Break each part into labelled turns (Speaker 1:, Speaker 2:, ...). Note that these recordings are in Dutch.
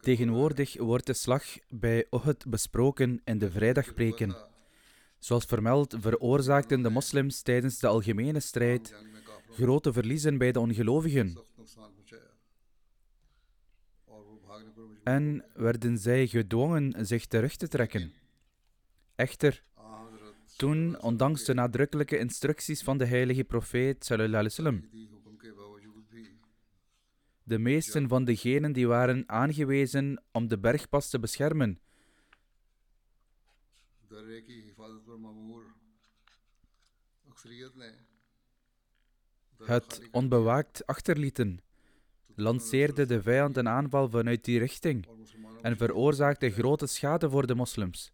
Speaker 1: Tegenwoordig wordt de slag bij Uhud besproken in de vrijdagpreken. Zoals vermeld veroorzaakten de moslims tijdens de algemene strijd grote verliezen bij de ongelovigen en werden zij gedwongen zich terug te trekken. Echter, toen, ondanks de nadrukkelijke instructies van de heilige profeet, sallam, de meesten van degenen die waren aangewezen om de bergpas te beschermen, het onbewaakt achterlieten, lanceerde de vijand een aanval vanuit die richting en veroorzaakte grote schade voor de moslims.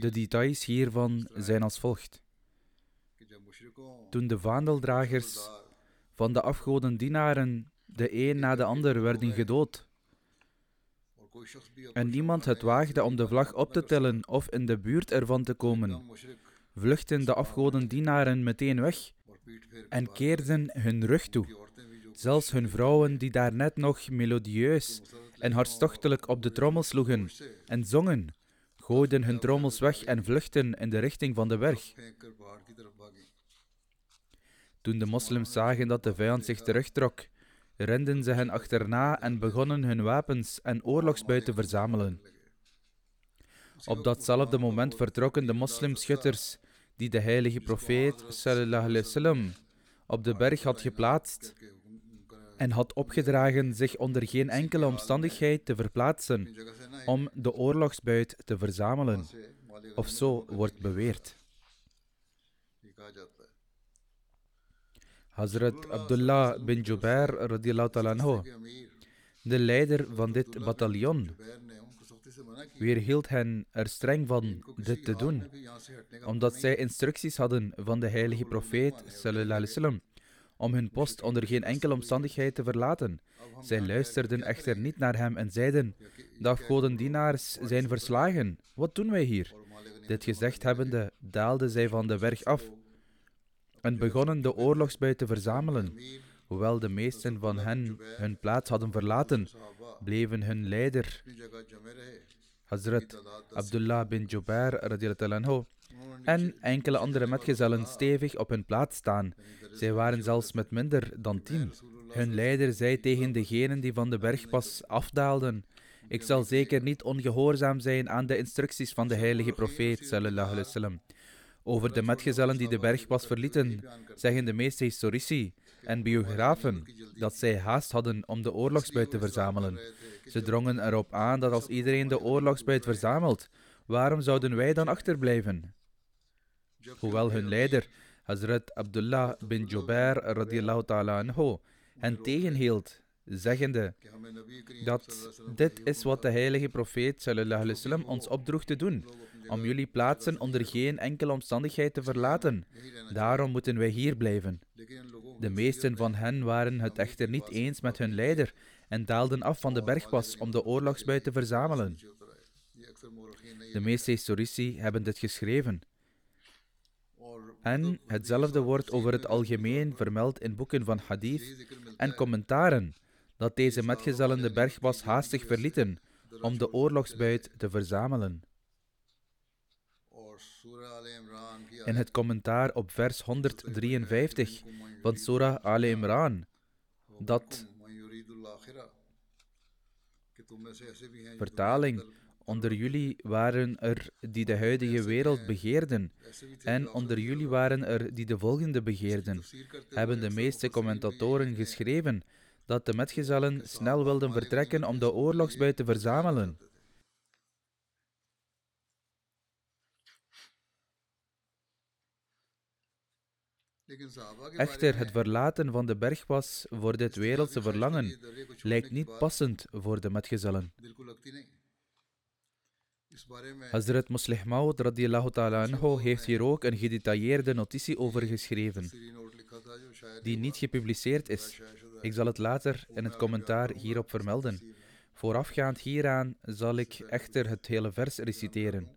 Speaker 1: De details hiervan zijn als volgt. Toen de vaandeldragers van de afgodendienaren de een na de ander werden gedood, en niemand het waagde om de vlag op te tellen of in de buurt ervan te komen, vluchtten de afgodendienaren meteen weg en keerden hun rug toe. Zelfs hun vrouwen, die daarnet nog melodieus en hartstochtelijk op de trommel sloegen en zongen, gooiden hun trommels weg en vluchtten in de richting van de berg. Toen de moslims zagen dat de vijand zich terugtrok, renden ze hen achterna en begonnen hun wapens en oorlogsbuit te verzamelen. Op datzelfde moment vertrokken de moslimschutters die de heilige profeet sallam, op de berg had geplaatst en had opgedragen zich onder geen enkele omstandigheid te verplaatsen om de oorlogsbuit te verzamelen. Of zo wordt beweerd. Hazrat Abdullah bin Jubair anhu, de leider van dit bataljon, weerhield hen er streng van dit te doen, omdat zij instructies hadden van de heilige profeet sallam, om hun post onder geen enkele omstandigheid te verlaten. Zij luisterden echter niet naar hem en zeiden: De afgodendienaars zijn verslagen. Wat doen wij hier? Dit gezegd hebbende, daalden zij van de berg af en begonnen de oorlogsbuit te verzamelen. Hoewel de meesten van hen hun plaats hadden verlaten, bleven hun leider, Hazrat Abdullah bin Jubair anhu, en enkele andere metgezellen stevig op hun plaats staan. Zij waren zelfs met minder dan tien. Hun leider zei tegen degenen die van de bergpas afdaalden: Ik zal zeker niet ongehoorzaam zijn aan de instructies van de heilige profeet. Sallallahu. Over de metgezellen die de bergpas verlieten, zeggen de meeste historici en biografen dat zij haast hadden om de oorlogsbuit te verzamelen. Ze drongen erop aan dat als iedereen de oorlogsbuit verzamelt, waarom zouden wij dan achterblijven? Hoewel hun leider, Hazrat Abdullah bin Jubair radiallahu ta'ala anhu, hen tegenhield, zeggende dat dit is wat de heilige profeet sallallahu wasallam ons opdroeg te doen om jullie plaatsen onder geen enkele omstandigheid te verlaten. Daarom moeten wij hier blijven. De meesten van hen waren het echter niet eens met hun leider en daalden af van de bergpas om de oorlogsbuit te verzamelen. De meeste historici hebben dit geschreven. En hetzelfde wordt over het algemeen vermeld in boeken van hadith en commentaren, dat deze metgezellen de bergpas haastig verlieten om de oorlogsbuit te verzamelen. in het commentaar op vers 153 van Surah Al Imran dat vertaling onder jullie waren er die de huidige wereld begeerden, en onder jullie waren er die de volgende begeerden, hebben de meeste commentatoren geschreven dat de metgezellen snel wilden vertrekken om de oorlogsbuit te verzamelen. Echter, het verlaten van de bergpas voor dit wereldse verlangen lijkt niet passend voor de metgezellen. Hazrat Muslih Maud radiallahu ta'ala anhu heeft hier ook een gedetailleerde notitie over geschreven, die niet gepubliceerd is. Ik zal het later in het commentaar hierop vermelden. Voorafgaand hieraan zal ik echter het hele vers reciteren.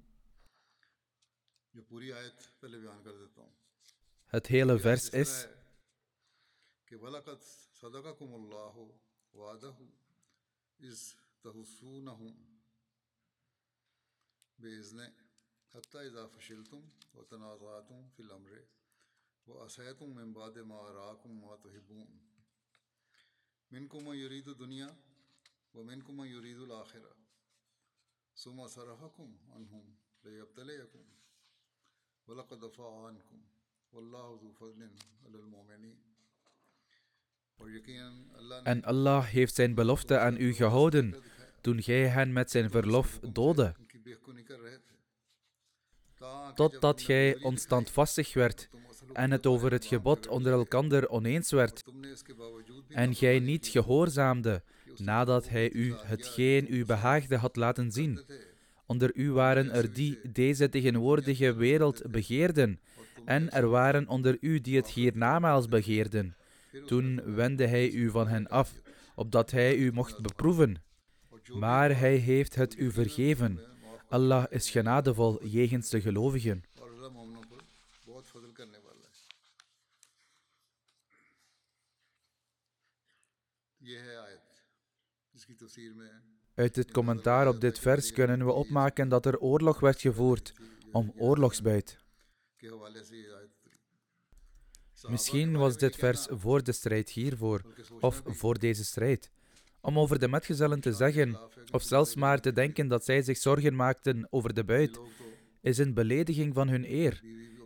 Speaker 1: Het hele vers is. بإذنه حتى إذا فشلتم وتنازعتم في الأمر وأسيتم من بعد ما أراكم ما تحبون منكم من يريد الدنيا ومنكم من يريد الآخرة ثم صرفكم عنهم ليبتليكم ولقد عفا عنكم والله ذو فضل على المؤمنين En Allah heeft zijn belofte aan u gehouden toen gij hen met zijn verlof doodde totdat gij onstandvastig werd en het over het gebod onder elkander oneens werd, en gij niet gehoorzaamde nadat hij u hetgeen u behaagde had laten zien. Onder u waren er die deze tegenwoordige wereld begeerden, en er waren onder u die het hiernamaals begeerden. Toen wendde hij u van hen af, opdat hij u mocht beproeven. Maar hij heeft het u vergeven Allah is genadevol jegens de gelovigen. Uit het commentaar op dit vers kunnen we opmaken dat er oorlog werd gevoerd om oorlogsbuit. Misschien was dit vers voor de strijd hiervoor of voor deze strijd. Om over de metgezellen te zeggen, of zelfs maar te denken dat zij zich zorgen maakten over de buit, is een belediging van hun eer.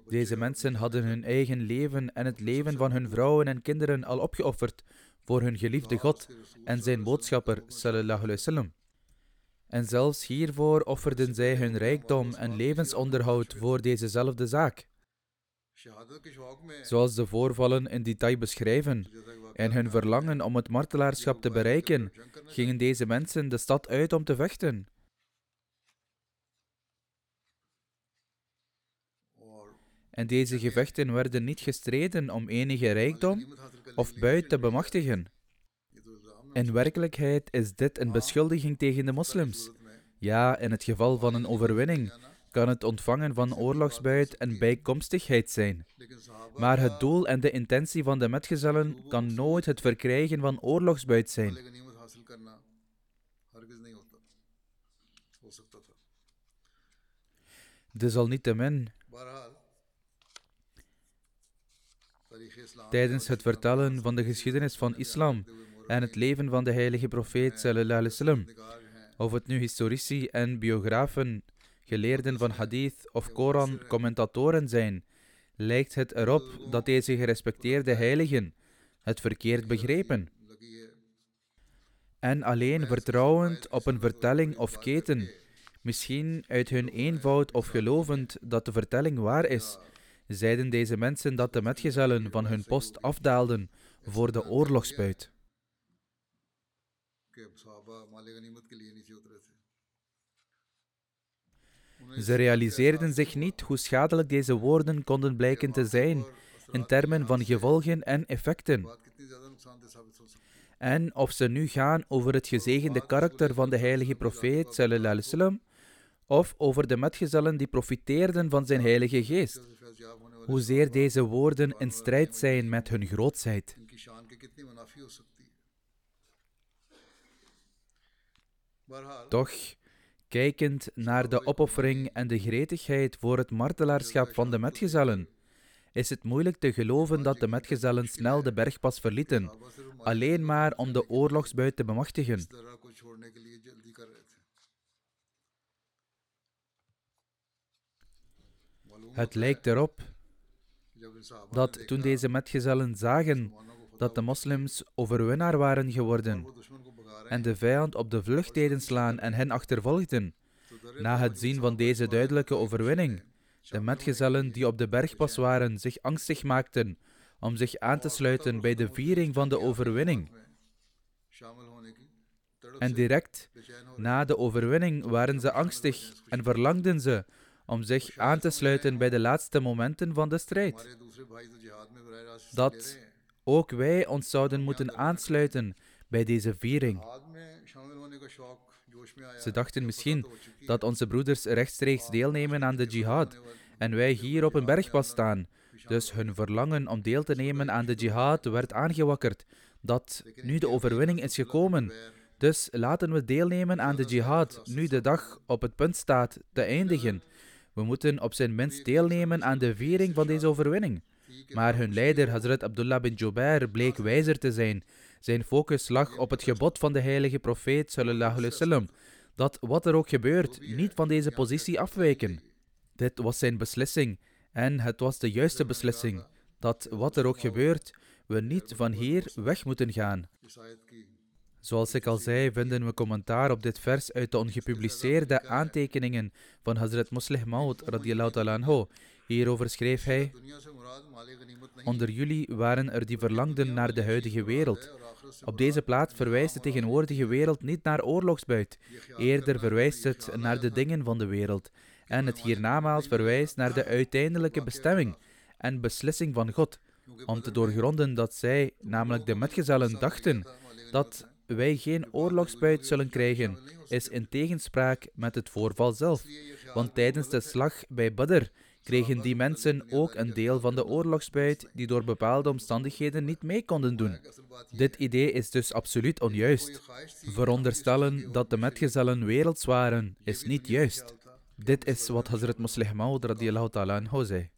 Speaker 1: Deze mensen hadden hun eigen leven en het leven van hun vrouwen en kinderen al opgeofferd voor hun geliefde God en zijn boodschapper, sallallahu alaihi wasallam. En zelfs hiervoor offerden zij hun rijkdom en levensonderhoud voor dezezelfde zaak. Zoals de voorvallen in detail beschrijven, en hun verlangen om het martelaarschap te bereiken, gingen deze mensen de stad uit om te vechten. En deze gevechten werden niet gestreden om enige rijkdom of buit te bemachtigen. In werkelijkheid is dit een beschuldiging tegen de moslims. Ja, in het geval van een overwinning kan het ontvangen van oorlogsbuit een bijkomstigheid zijn. Maar het doel en de intentie van de metgezellen kan nooit het verkrijgen van oorlogsbuit zijn. Desalniettemin, tijdens het vertellen van de geschiedenis van islam en het leven van de heilige profeet of het nu historici en biografen, geleerden van hadith of Koran, commentatoren zijn, lijkt het erop dat deze gerespecteerde heiligen het verkeerd begrepen. En alleen vertrouwend op een vertelling of keten, misschien uit hun eenvoud of gelovend dat de vertelling waar is, zeiden deze mensen dat de metgezellen van hun post afdaalden voor de oorlogsbuit. Ze realiseerden zich niet hoe schadelijk deze woorden konden blijken te zijn in termen van gevolgen en effecten. En of ze nu gaan over het gezegende karakter van de heilige profeet, of over de metgezellen die profiteerden van zijn heilige geest. Hoezeer deze woorden in strijd zijn met hun grootsheid. Toch kijkend naar de opoffering en de gretigheid voor het martelaarschap van de metgezellen, is het moeilijk te geloven dat de metgezellen snel de bergpas verlieten, alleen maar om de oorlogsbuit te bemachtigen. Het lijkt erop dat toen deze metgezellen zagen dat de moslims overwinnaar waren geworden en de vijand op de vlucht deden slaan en hen achtervolgden. Na het zien van deze duidelijke overwinning, de metgezellen die op de bergpas waren zich angstig maakten om zich aan te sluiten bij de viering van de overwinning. En direct na de overwinning waren ze angstig en verlangden ze om zich aan te sluiten bij de laatste momenten van de strijd. Dat ook wij ons zouden moeten aansluiten bij deze viering. Ze dachten misschien dat onze broeders rechtstreeks deelnemen aan de jihad en wij hier op een bergpas staan. Dus hun verlangen om deel te nemen aan de jihad werd aangewakkerd, dat nu de overwinning is gekomen. Dus laten we deelnemen aan de jihad, nu de dag op het punt staat te eindigen. We moeten op zijn minst deelnemen aan de viering van deze overwinning. Maar hun leider, Hazrat Abdullah bin Jubair, bleek wijzer te zijn. Zijn focus lag op het gebod van de heilige profeet, sallallahu alaihi wasallam, dat wat er ook gebeurt, niet van deze positie afwijken. Dit was zijn beslissing en het was de juiste beslissing, dat wat er ook gebeurt, we niet van hier weg moeten gaan. Zoals ik al zei, vinden we commentaar op dit vers uit de ongepubliceerde aantekeningen van Hazrat Muslih Maud radiallahu anhu. Hierover schreef hij: Onder jullie waren er die verlangden naar de huidige wereld. Op deze plaats verwijst de tegenwoordige wereld niet naar oorlogsbuit, eerder verwijst het naar de dingen van de wereld. En het hiernamaals verwijst naar de uiteindelijke bestemming en beslissing van God, om te doorgronden dat zij, namelijk de metgezellen, dachten dat wij geen oorlogsbuit zullen krijgen, is in tegenspraak met het voorval zelf. Want tijdens de slag bij Badr kregen die mensen ook een deel van de oorlogsbuit die door bepaalde omstandigheden niet mee konden doen. Dit idee is dus absoluut onjuist. Veronderstellen dat de metgezellen werelds waren, is niet juist. Dit is wat Hazrat Muslih Maud radiallahu ta'ala zei.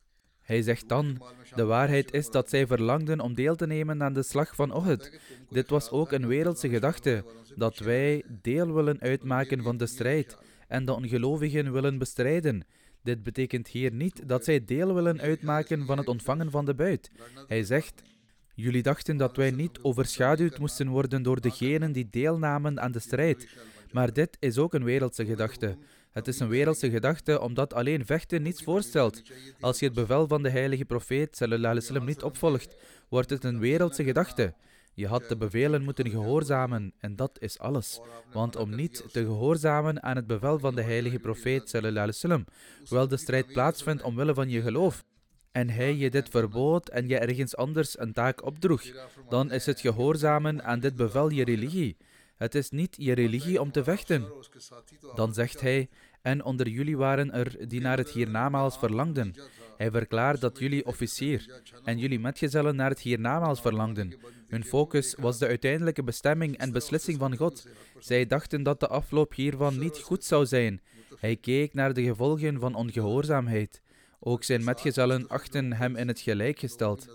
Speaker 1: Hij zegt dan, de waarheid is dat zij verlangden om deel te nemen aan de slag van Ohud. Dit was ook een wereldse gedachte, dat wij deel willen uitmaken van de strijd en de ongelovigen willen bestrijden. Dit betekent hier niet dat zij deel willen uitmaken van het ontvangen van de buit. Hij zegt, jullie dachten dat wij niet overschaduwd moesten worden door degenen die deelnamen aan de strijd. Maar dit is ook een wereldse gedachte. Het is een wereldse gedachte omdat alleen vechten niets voorstelt. Als je het bevel van de heilige profeet sallam, niet opvolgt, wordt het een wereldse gedachte. Je had de bevelen moeten gehoorzamen en dat is alles. Want om niet te gehoorzamen aan het bevel van de heilige profeet sallam, hoewel de strijd plaatsvindt omwille van je geloof, en hij je dit verbood en je ergens anders een taak opdroeg, dan is het gehoorzamen aan dit bevel je religie. Het is niet je religie om te vechten. Dan zegt hij, en onder jullie waren er die naar het hiernamaals verlangden. Hij verklaart dat jullie officier en jullie metgezellen naar het hiernamaals verlangden. Hun focus was de uiteindelijke bestemming en beslissing van God. Zij dachten dat de afloop hiervan niet goed zou zijn. Hij keek naar de gevolgen van ongehoorzaamheid. Ook zijn metgezellen achten hem in het gelijk gesteld.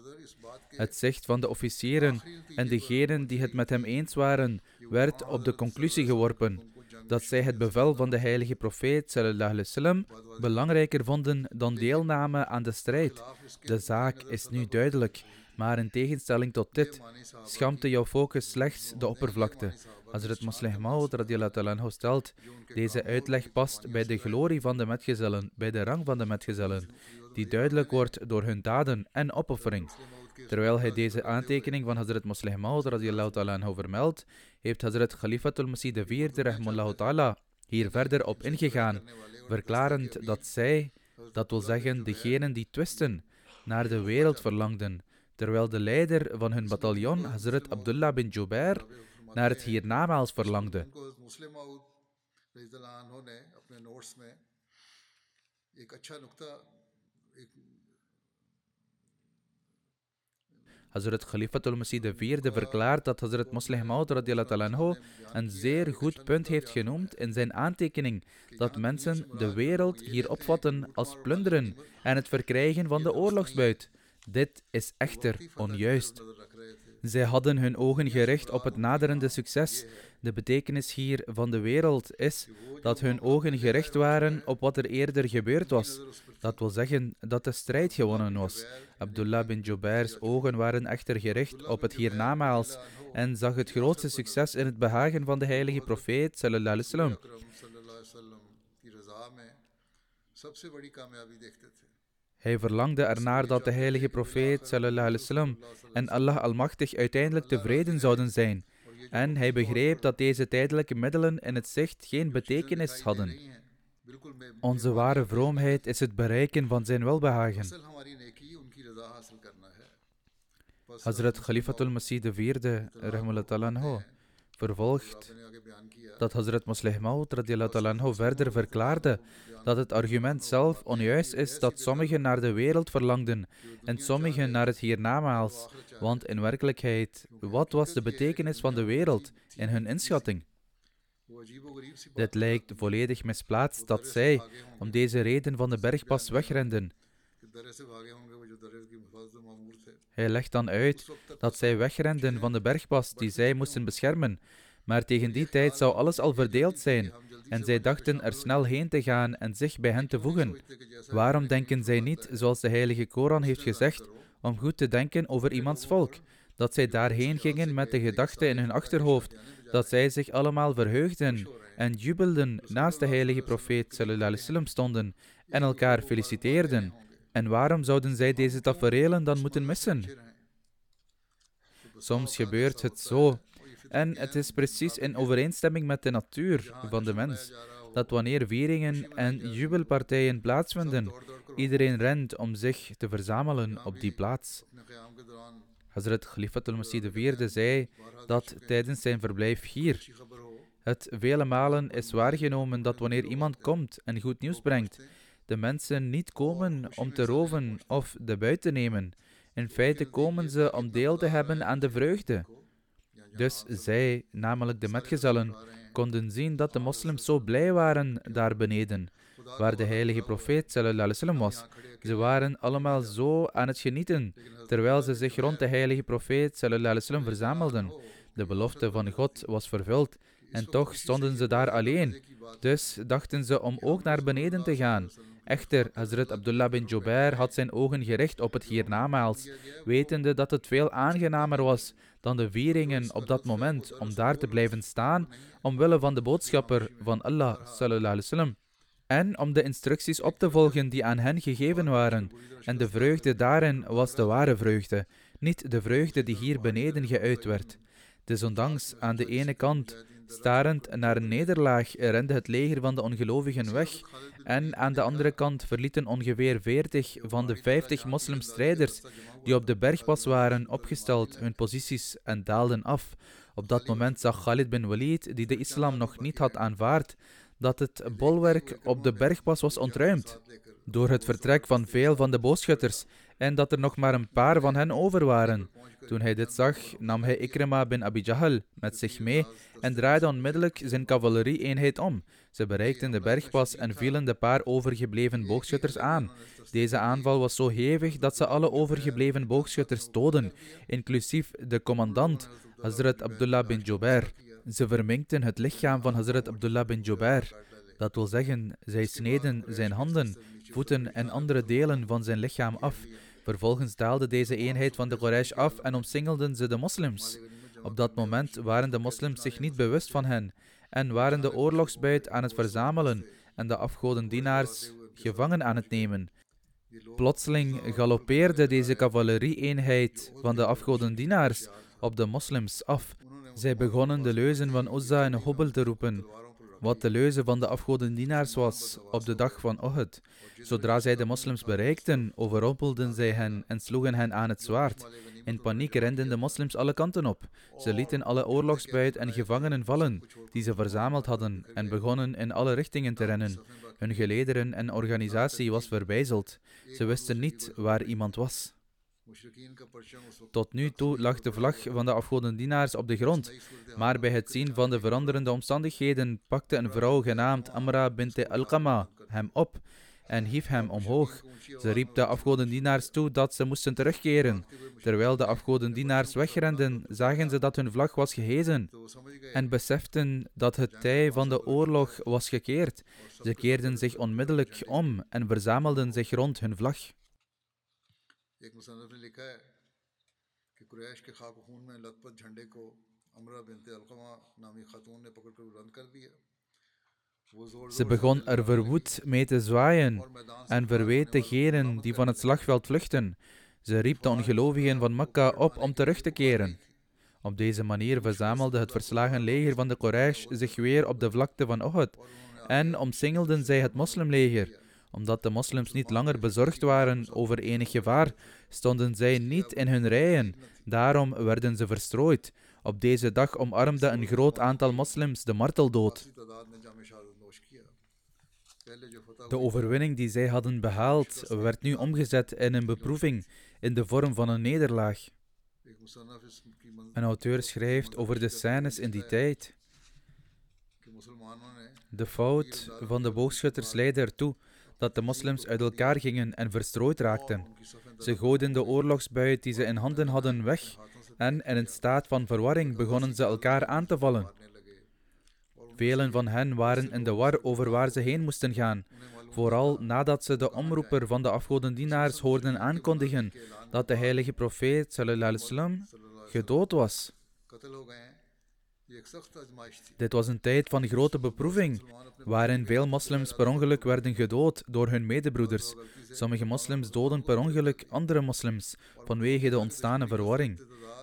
Speaker 1: Het zicht van de officieren en degenen die het met hem eens waren, werd op de conclusie geworpen dat zij het bevel van de heilige profeet sallam, belangrijker vonden dan deelname aan de strijd. De zaak is nu duidelijk, maar in tegenstelling tot dit, schampte jouw focus slechts de oppervlakte. Het Muslim Maud stelt, deze uitleg past bij de glorie van de metgezellen, bij de rang van de metgezellen, die duidelijk wordt door hun daden en opoffering. Terwijl hij deze aantekening van Hazrat Muslim Maud vermeldt, heeft Hazrat Khalifatul Masih IV rahmallahu hier verder op ingegaan, verklarend dat zij, dat wil zeggen degenen die twisten, naar de wereld verlangden, terwijl de leider van hun bataljon, Hazrat Abdullah bin Jubair, naar het hiernamaals verlangde. Hazrat Khalifatul Masih IV verklaart dat Hazrat Muslih Maud een zeer goed punt heeft genoemd in zijn aantekening dat mensen de wereld hier opvatten als plunderen en het verkrijgen van de oorlogsbuit. Dit is echter onjuist. Zij hadden hun ogen gericht op het naderende succes. De betekenis hier van de wereld is dat hun ogen gericht waren op wat er eerder gebeurd was. Dat wil zeggen dat de strijd gewonnen was. Abdullah bin Jubair's ogen waren echter gericht op het hiernamaals en zag het grootste succes in het behagen van de heilige profeet sallallahu alaihi wasallam. Hij verlangde ernaar dat de heilige profeet wasallam en Allah Almachtig uiteindelijk tevreden zouden zijn. En hij begreep dat deze tijdelijke middelen in het zicht geen betekenis hadden. Onze ware vroomheid is het bereiken van zijn welbehagen. Hazrat Khalifatul Masih IV, vervolgt dat Hazrat Maslih Maud verder verklaarde dat het argument zelf onjuist is dat sommigen naar de wereld verlangden en sommigen naar het hiernamaals. Want in werkelijkheid, wat was de betekenis van de wereld in hun inschatting? Dit lijkt volledig misplaatst dat zij, om deze reden, van de bergpas wegrenden. Hij legt dan uit dat zij wegrenden van de bergpas die zij moesten beschermen, maar tegen die tijd zou alles al verdeeld zijn en zij dachten er snel heen te gaan en zich bij hen te voegen. Waarom denken zij niet, zoals de heilige Koran heeft gezegd, om goed te denken over iemands volk, dat zij daarheen gingen met de gedachte in hun achterhoofd, dat zij zich allemaal verheugden en jubelden naast de heilige profeet sallam stonden en elkaar feliciteerden. En waarom zouden zij deze tafereelen dan moeten missen? Soms gebeurt het zo en het is precies in overeenstemming met de natuur van de mens dat wanneer vieringen en jubelpartijen plaatsvinden, iedereen rent om zich te verzamelen op die plaats. Hazrat Khalifatul Masih IV zei dat tijdens zijn verblijf hier het vele malen is waargenomen dat wanneer iemand komt en goed nieuws brengt, de mensen niet komen om te roven of de buit te nemen. In feite komen ze om deel te hebben aan de vreugde. Dus zij, namelijk de metgezellen, konden zien dat de moslims zo blij waren daar beneden, waar de heilige profeet sallam was. Ze waren allemaal zo aan het genieten, terwijl ze zich rond de heilige profeet sallam verzamelden. De belofte van God was vervuld en toch stonden ze daar alleen. Dus dachten ze om ook naar beneden te gaan. Echter, Hazrat Abdullah bin Jubair had zijn ogen gericht op het hiernamaals, wetende dat het veel aangenamer was dan de vieringen op dat moment om daar te blijven staan, omwille van de boodschapper van Allah sallallahu en om de instructies op te volgen die aan hen gegeven waren. En de vreugde daarin was de ware vreugde, niet de vreugde die hier beneden geuit werd. Dus ondanks aan de ene kant Starend naar een nederlaag rende het leger van de ongelovigen weg en aan de andere kant verlieten ongeveer 40 van de 50 moslimstrijders die op de bergpas waren opgesteld hun posities en daalden af. Op dat moment zag Khalid bin Walid, die de islam nog niet had aanvaard, dat het bolwerk op de bergpas was ontruimd door het vertrek van veel van de boogschutters en dat er nog maar een paar van hen over waren. Toen hij dit zag, nam hij Ikrima bin Abi Jahl met zich mee en draaide onmiddellijk zijn cavalerie-eenheid om. Ze bereikten de bergpas en vielen de paar overgebleven boogschutters aan. Deze aanval was zo hevig dat ze alle overgebleven boogschutters doden, inclusief de commandant, Hazrat Abdullah bin Jubair. Ze verminkten het lichaam van Hazrat Abdullah bin Jubair. Dat wil zeggen, zij sneden zijn handen, voeten en andere delen van zijn lichaam af. Vervolgens daalde deze eenheid van de Quraysh af en omsingelden ze de moslims. Op dat moment waren de moslims zich niet bewust van hen en waren de oorlogsbuit aan het verzamelen en de afgodendienaars gevangen aan het nemen. Plotseling galoppeerde deze cavalerie-eenheid van de afgodendienaars op de moslims af. Zij begonnen de leuzen van Uzza en Hubble te roepen, wat de leuze van de afgodendienaars was op de dag van Uhud. Zodra zij de moslims bereikten, overrompelden zij hen en sloegen hen aan het zwaard. In paniek renden de moslims alle kanten op. Ze lieten alle oorlogsbuit en gevangenen vallen die ze verzameld hadden en begonnen in alle richtingen te rennen. Hun gelederen en organisatie was verbijzeld. Ze wisten niet waar iemand was. Tot nu toe lag de vlag van de afgodendienaars op de grond, maar bij het zien van de veranderende omstandigheden pakte een vrouw genaamd Amra bint Alqama hem op en hief hem omhoog. Ze riep de afgodendienaars toe dat ze moesten terugkeren. Terwijl de afgodendienaars wegrenden, zagen ze dat hun vlag was gehezen en beseften dat het tij van de oorlog was gekeerd. Ze keerden zich onmiddellijk om en verzamelden zich rond hun vlag. ایک مصنف نے لکھا ہے Ze begon er verwoed mee te zwaaien en verweet degenen die van het slagveld vluchten. Ze riep de ongelovigen van Mekka op om terug te keren. Op deze manier verzamelde het verslagen leger van de Quraysh zich weer op de vlakte van Uhud en omsingelden zij het moslimleger omdat de moslims niet langer bezorgd waren over enig gevaar, stonden zij niet in hun rijen. Daarom werden ze verstrooid. Op deze dag omarmde een groot aantal moslims de marteldood. De overwinning die zij hadden behaald werd nu omgezet in een beproeving in de vorm van een nederlaag. Een auteur schrijft over de scènes in die tijd. De fout van de boogschutters leidde ertoe dat de moslims uit elkaar gingen en verstrooid raakten. Ze gooiden de oorlogsbuit die ze in handen hadden weg en in een staat van verwarring begonnen ze elkaar aan te vallen. Velen van hen waren in de war over waar ze heen moesten gaan, vooral nadat ze de omroeper van de afgodendienaars hoorden aankondigen dat de heilige profeet sallam, gedood was. Dit was een tijd van grote beproeving, waarin veel moslims per ongeluk werden gedood door hun medebroeders. Sommige moslims doden per ongeluk andere moslims vanwege de ontstane verwarring.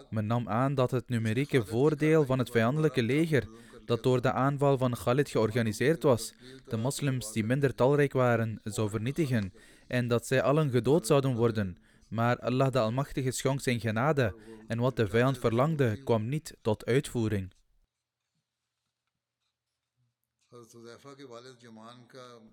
Speaker 1: Men nam aan dat het numerieke voordeel van het vijandelijke leger, dat door de aanval van Khalid georganiseerd was, de moslims die minder talrijk waren, zou vernietigen en dat zij allen gedood zouden worden. Maar Allah de Almachtige schonk zijn genade en wat de vijand verlangde kwam niet tot uitvoering.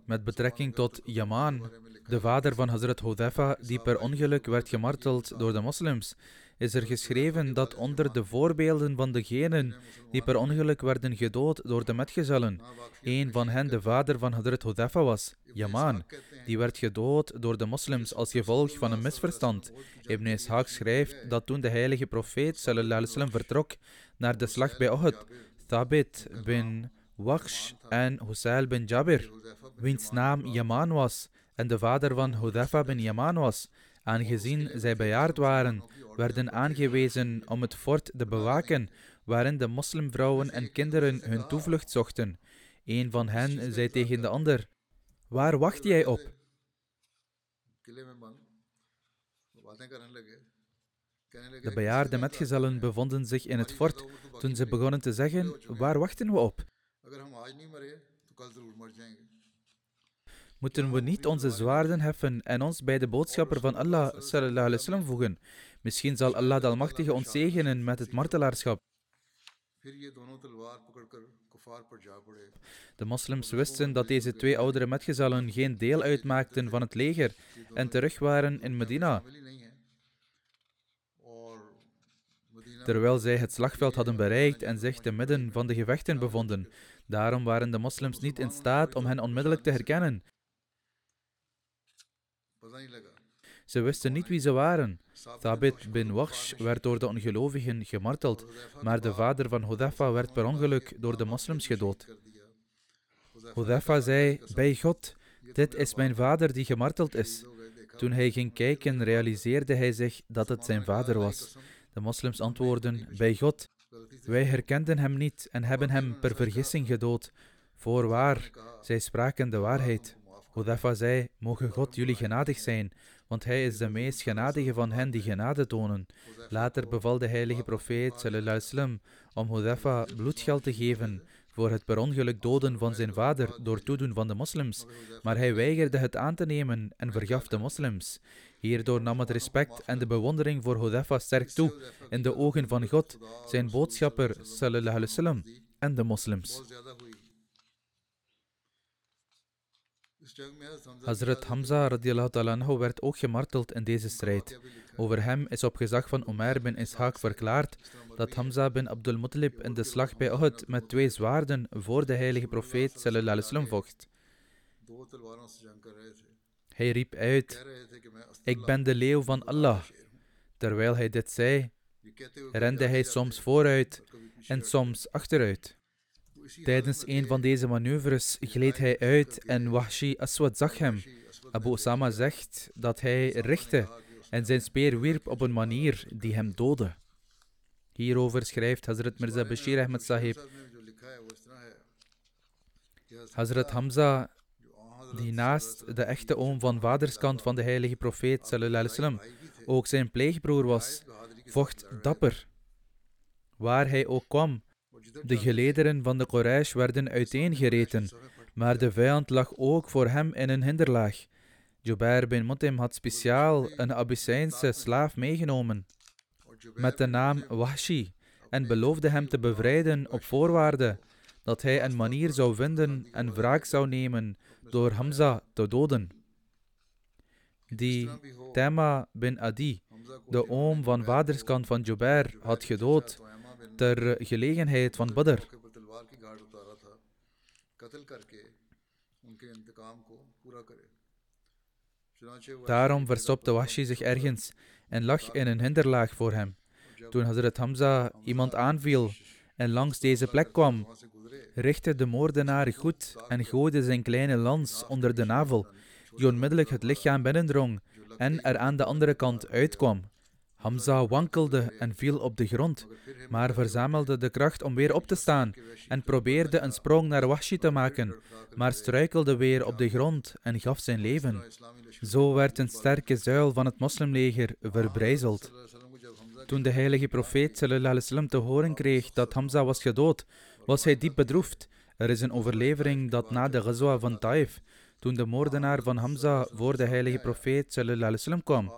Speaker 1: Met betrekking tot Yaman, de vader van Hazrat Hudhaifa, die per ongeluk werd gemarteld door de moslims, is er geschreven dat onder de voorbeelden van degenen die per ongeluk werden gedood door de metgezellen, een van hen de vader van Hazrat Hudhaifa was, Yaman, die werd gedood door de moslims als gevolg van een misverstand. Ibn Ishaq schrijft dat toen de heilige profeet sallam, vertrok naar de slag bij Uhud, Thabit bin Waqsh en Husail bin Jabir, wiens naam Yaman was en de vader van Hudhafa bin Yaman was, aangezien zij bejaard waren, werden aangewezen om het fort te bewaken waarin de moslimvrouwen en kinderen hun toevlucht zochten. Een van hen zei tegen de ander: Waar wacht jij op? De bejaarde metgezellen bevonden zich in het fort toen ze begonnen te zeggen: Waar wachten we op? Moeten we niet onze zwaarden heffen en ons bij de boodschapper van Allah sallam, voegen? Misschien zal Allah de Almachtige ons zegenen met het martelaarschap. De moslims wisten dat deze twee oudere metgezellen geen deel uitmaakten van het leger en terug waren in Medina. Terwijl zij het slagveld hadden bereikt en zich te midden van de gevechten bevonden, Daarom waren de moslims niet in staat om hen onmiddellijk te herkennen. Ze wisten niet wie ze waren. Thabit bin Wahsh werd door de ongelovigen gemarteld, maar de vader van Hudhafa werd per ongeluk door de moslims gedood. Hudhafa zei, bij God, dit is mijn vader die gemarteld is. Toen hij ging kijken, realiseerde hij zich dat het zijn vader was. De moslims antwoordden, bij God, wij herkenden hem niet en hebben hem per vergissing gedood. Voorwaar, zij spraken de waarheid. Hudhafa zei, mogen God jullie genadig zijn, want hij is de meest genadige van hen die genade tonen. Later beval de heilige profeet sallam, om Hudhafa bloedgeld te geven voor het per ongeluk doden van zijn vader door toedoen van de moslims, maar hij weigerde het aan te nemen en vergaf de moslims. Hierdoor nam het respect en de bewondering voor Hudhafa sterk toe in de ogen van God, zijn boodschapper sallallahu sallam, en de moslims. Hazrat Hamza radiallahu werd ook gemarteld in deze strijd. Over hem is op gezag van Umar bin Ishaq verklaard dat Hamza bin Abdul Muttalib in de slag bij Uhud met twee zwaarden voor de heilige profeet sallallahu vocht. Hij riep uit, ik ben de leeuw van Allah. Terwijl hij dit zei, rende hij soms vooruit en soms achteruit. Tijdens een van deze manoeuvres gleed hij uit en Wahshi Aswad zag hem. Abu Osama zegt dat hij richtte en zijn speer wierp op een manier die hem doodde. Hierover schrijft Hazrat Mirza Bashir Ahmed Sahib. Hazrat Hamza die naast de echte oom van vaderskant van de heilige profeet sallam, ook zijn pleegbroer was, vocht dapper. Waar hij ook kwam, de gelederen van de Quraysh werden uiteengereten, maar de vijand lag ook voor hem in een hinderlaag. Jubair bin Mutim had speciaal een Abyssijnse slaaf meegenomen met de naam Wahshi en beloofde hem te bevrijden op voorwaarde dat hij een manier zou vinden en wraak zou nemen door Hamza te doden. Die Tema bin Adi, de oom van vaderskant van Jubair, had gedood ter gelegenheid van Badr. Daarom verstopte Washi zich ergens en lag in een hinderlaag voor hem. Toen Hazrat Hamza iemand aanviel en langs deze plek kwam, richtte de moordenaar goed en gooide zijn kleine lans onder de navel, die onmiddellijk het lichaam binnendrong en er aan de andere kant uitkwam. Hamza wankelde en viel op de grond, maar verzamelde de kracht om weer op te staan en probeerde een sprong naar Wahshi te maken, maar struikelde weer op de grond en gaf zijn leven. Zo werd een sterke zuil van het moslimleger verbrijzeld. Toen de heilige profeet sallam, te horen kreeg dat Hamza was gedood, was hij diep bedroefd. Er is een overlevering dat na de Ghazwa van Taif, toen de moordenaar van Hamza voor de heilige profeet sallam, kwam,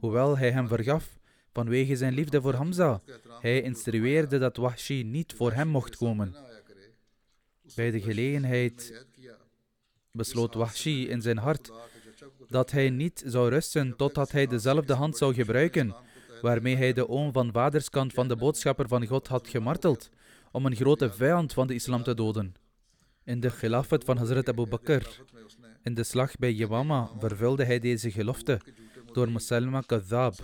Speaker 1: hoewel hij hem vergaf vanwege zijn liefde voor Hamza, hij instrueerde dat Wahshi niet voor hem mocht komen. Bij de gelegenheid besloot Wahshi in zijn hart dat hij niet zou rusten totdat hij dezelfde hand zou gebruiken waarmee hij de oom van vaderskant van de boodschapper van God had gemarteld, om een grote vijand van de islam te doden. In de gelafet van Hazrat Abu Bakr, in de slag bij Yawama, vervulde hij deze gelofte door Musalma Kadhab,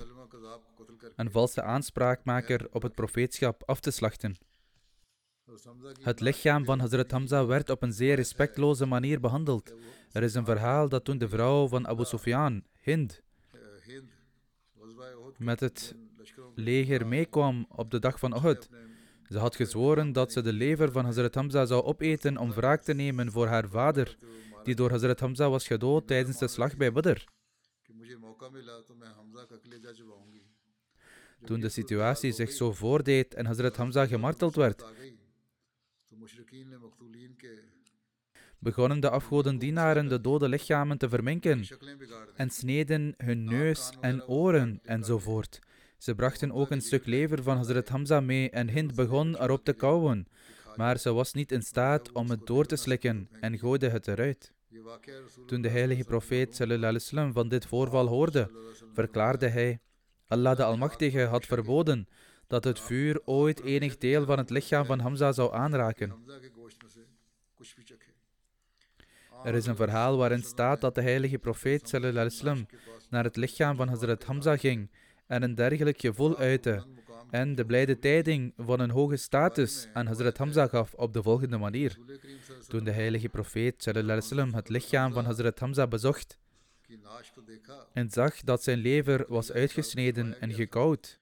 Speaker 1: een valse aanspraakmaker op het profeetschap, af te slachten. Het lichaam van Hazrat Hamza werd op een zeer respectloze manier behandeld. Er is een verhaal dat toen de vrouw van Abu Sufyan, Hind, met het leger meekwam op de dag van Uhud. Ze had gezworen dat ze de lever van Hazrat Hamza zou opeten om wraak te nemen voor haar vader, die door Hazrat Hamza was gedood tijdens de slag bij Badr. Toen de situatie zich zo voordeed en Hazrat Hamza gemarteld werd, begonnen de afgodendienaren de dode lichamen te verminken en sneden hun neus en oren enzovoort. Ze brachten ook een stuk lever van Hazrat Hamza mee en Hind begon erop te kauwen, maar ze was niet in staat om het door te slikken en gooide het eruit. Toen de heilige profeet sallam, van dit voorval hoorde, verklaarde hij: Allah de Almachtige had verboden dat het vuur ooit enig deel van het lichaam van Hamza zou aanraken. Er is een verhaal waarin staat dat de heilige profeet sallam, naar het lichaam van Hazrat Hamza ging en een dergelijk gevoel uitte en de blijde tijding van een hoge status aan Hazrat Hamza gaf op de volgende manier. Toen de heilige profeet sallam, het lichaam van Hazrat Hamza bezocht en zag dat zijn lever was uitgesneden en gekoud.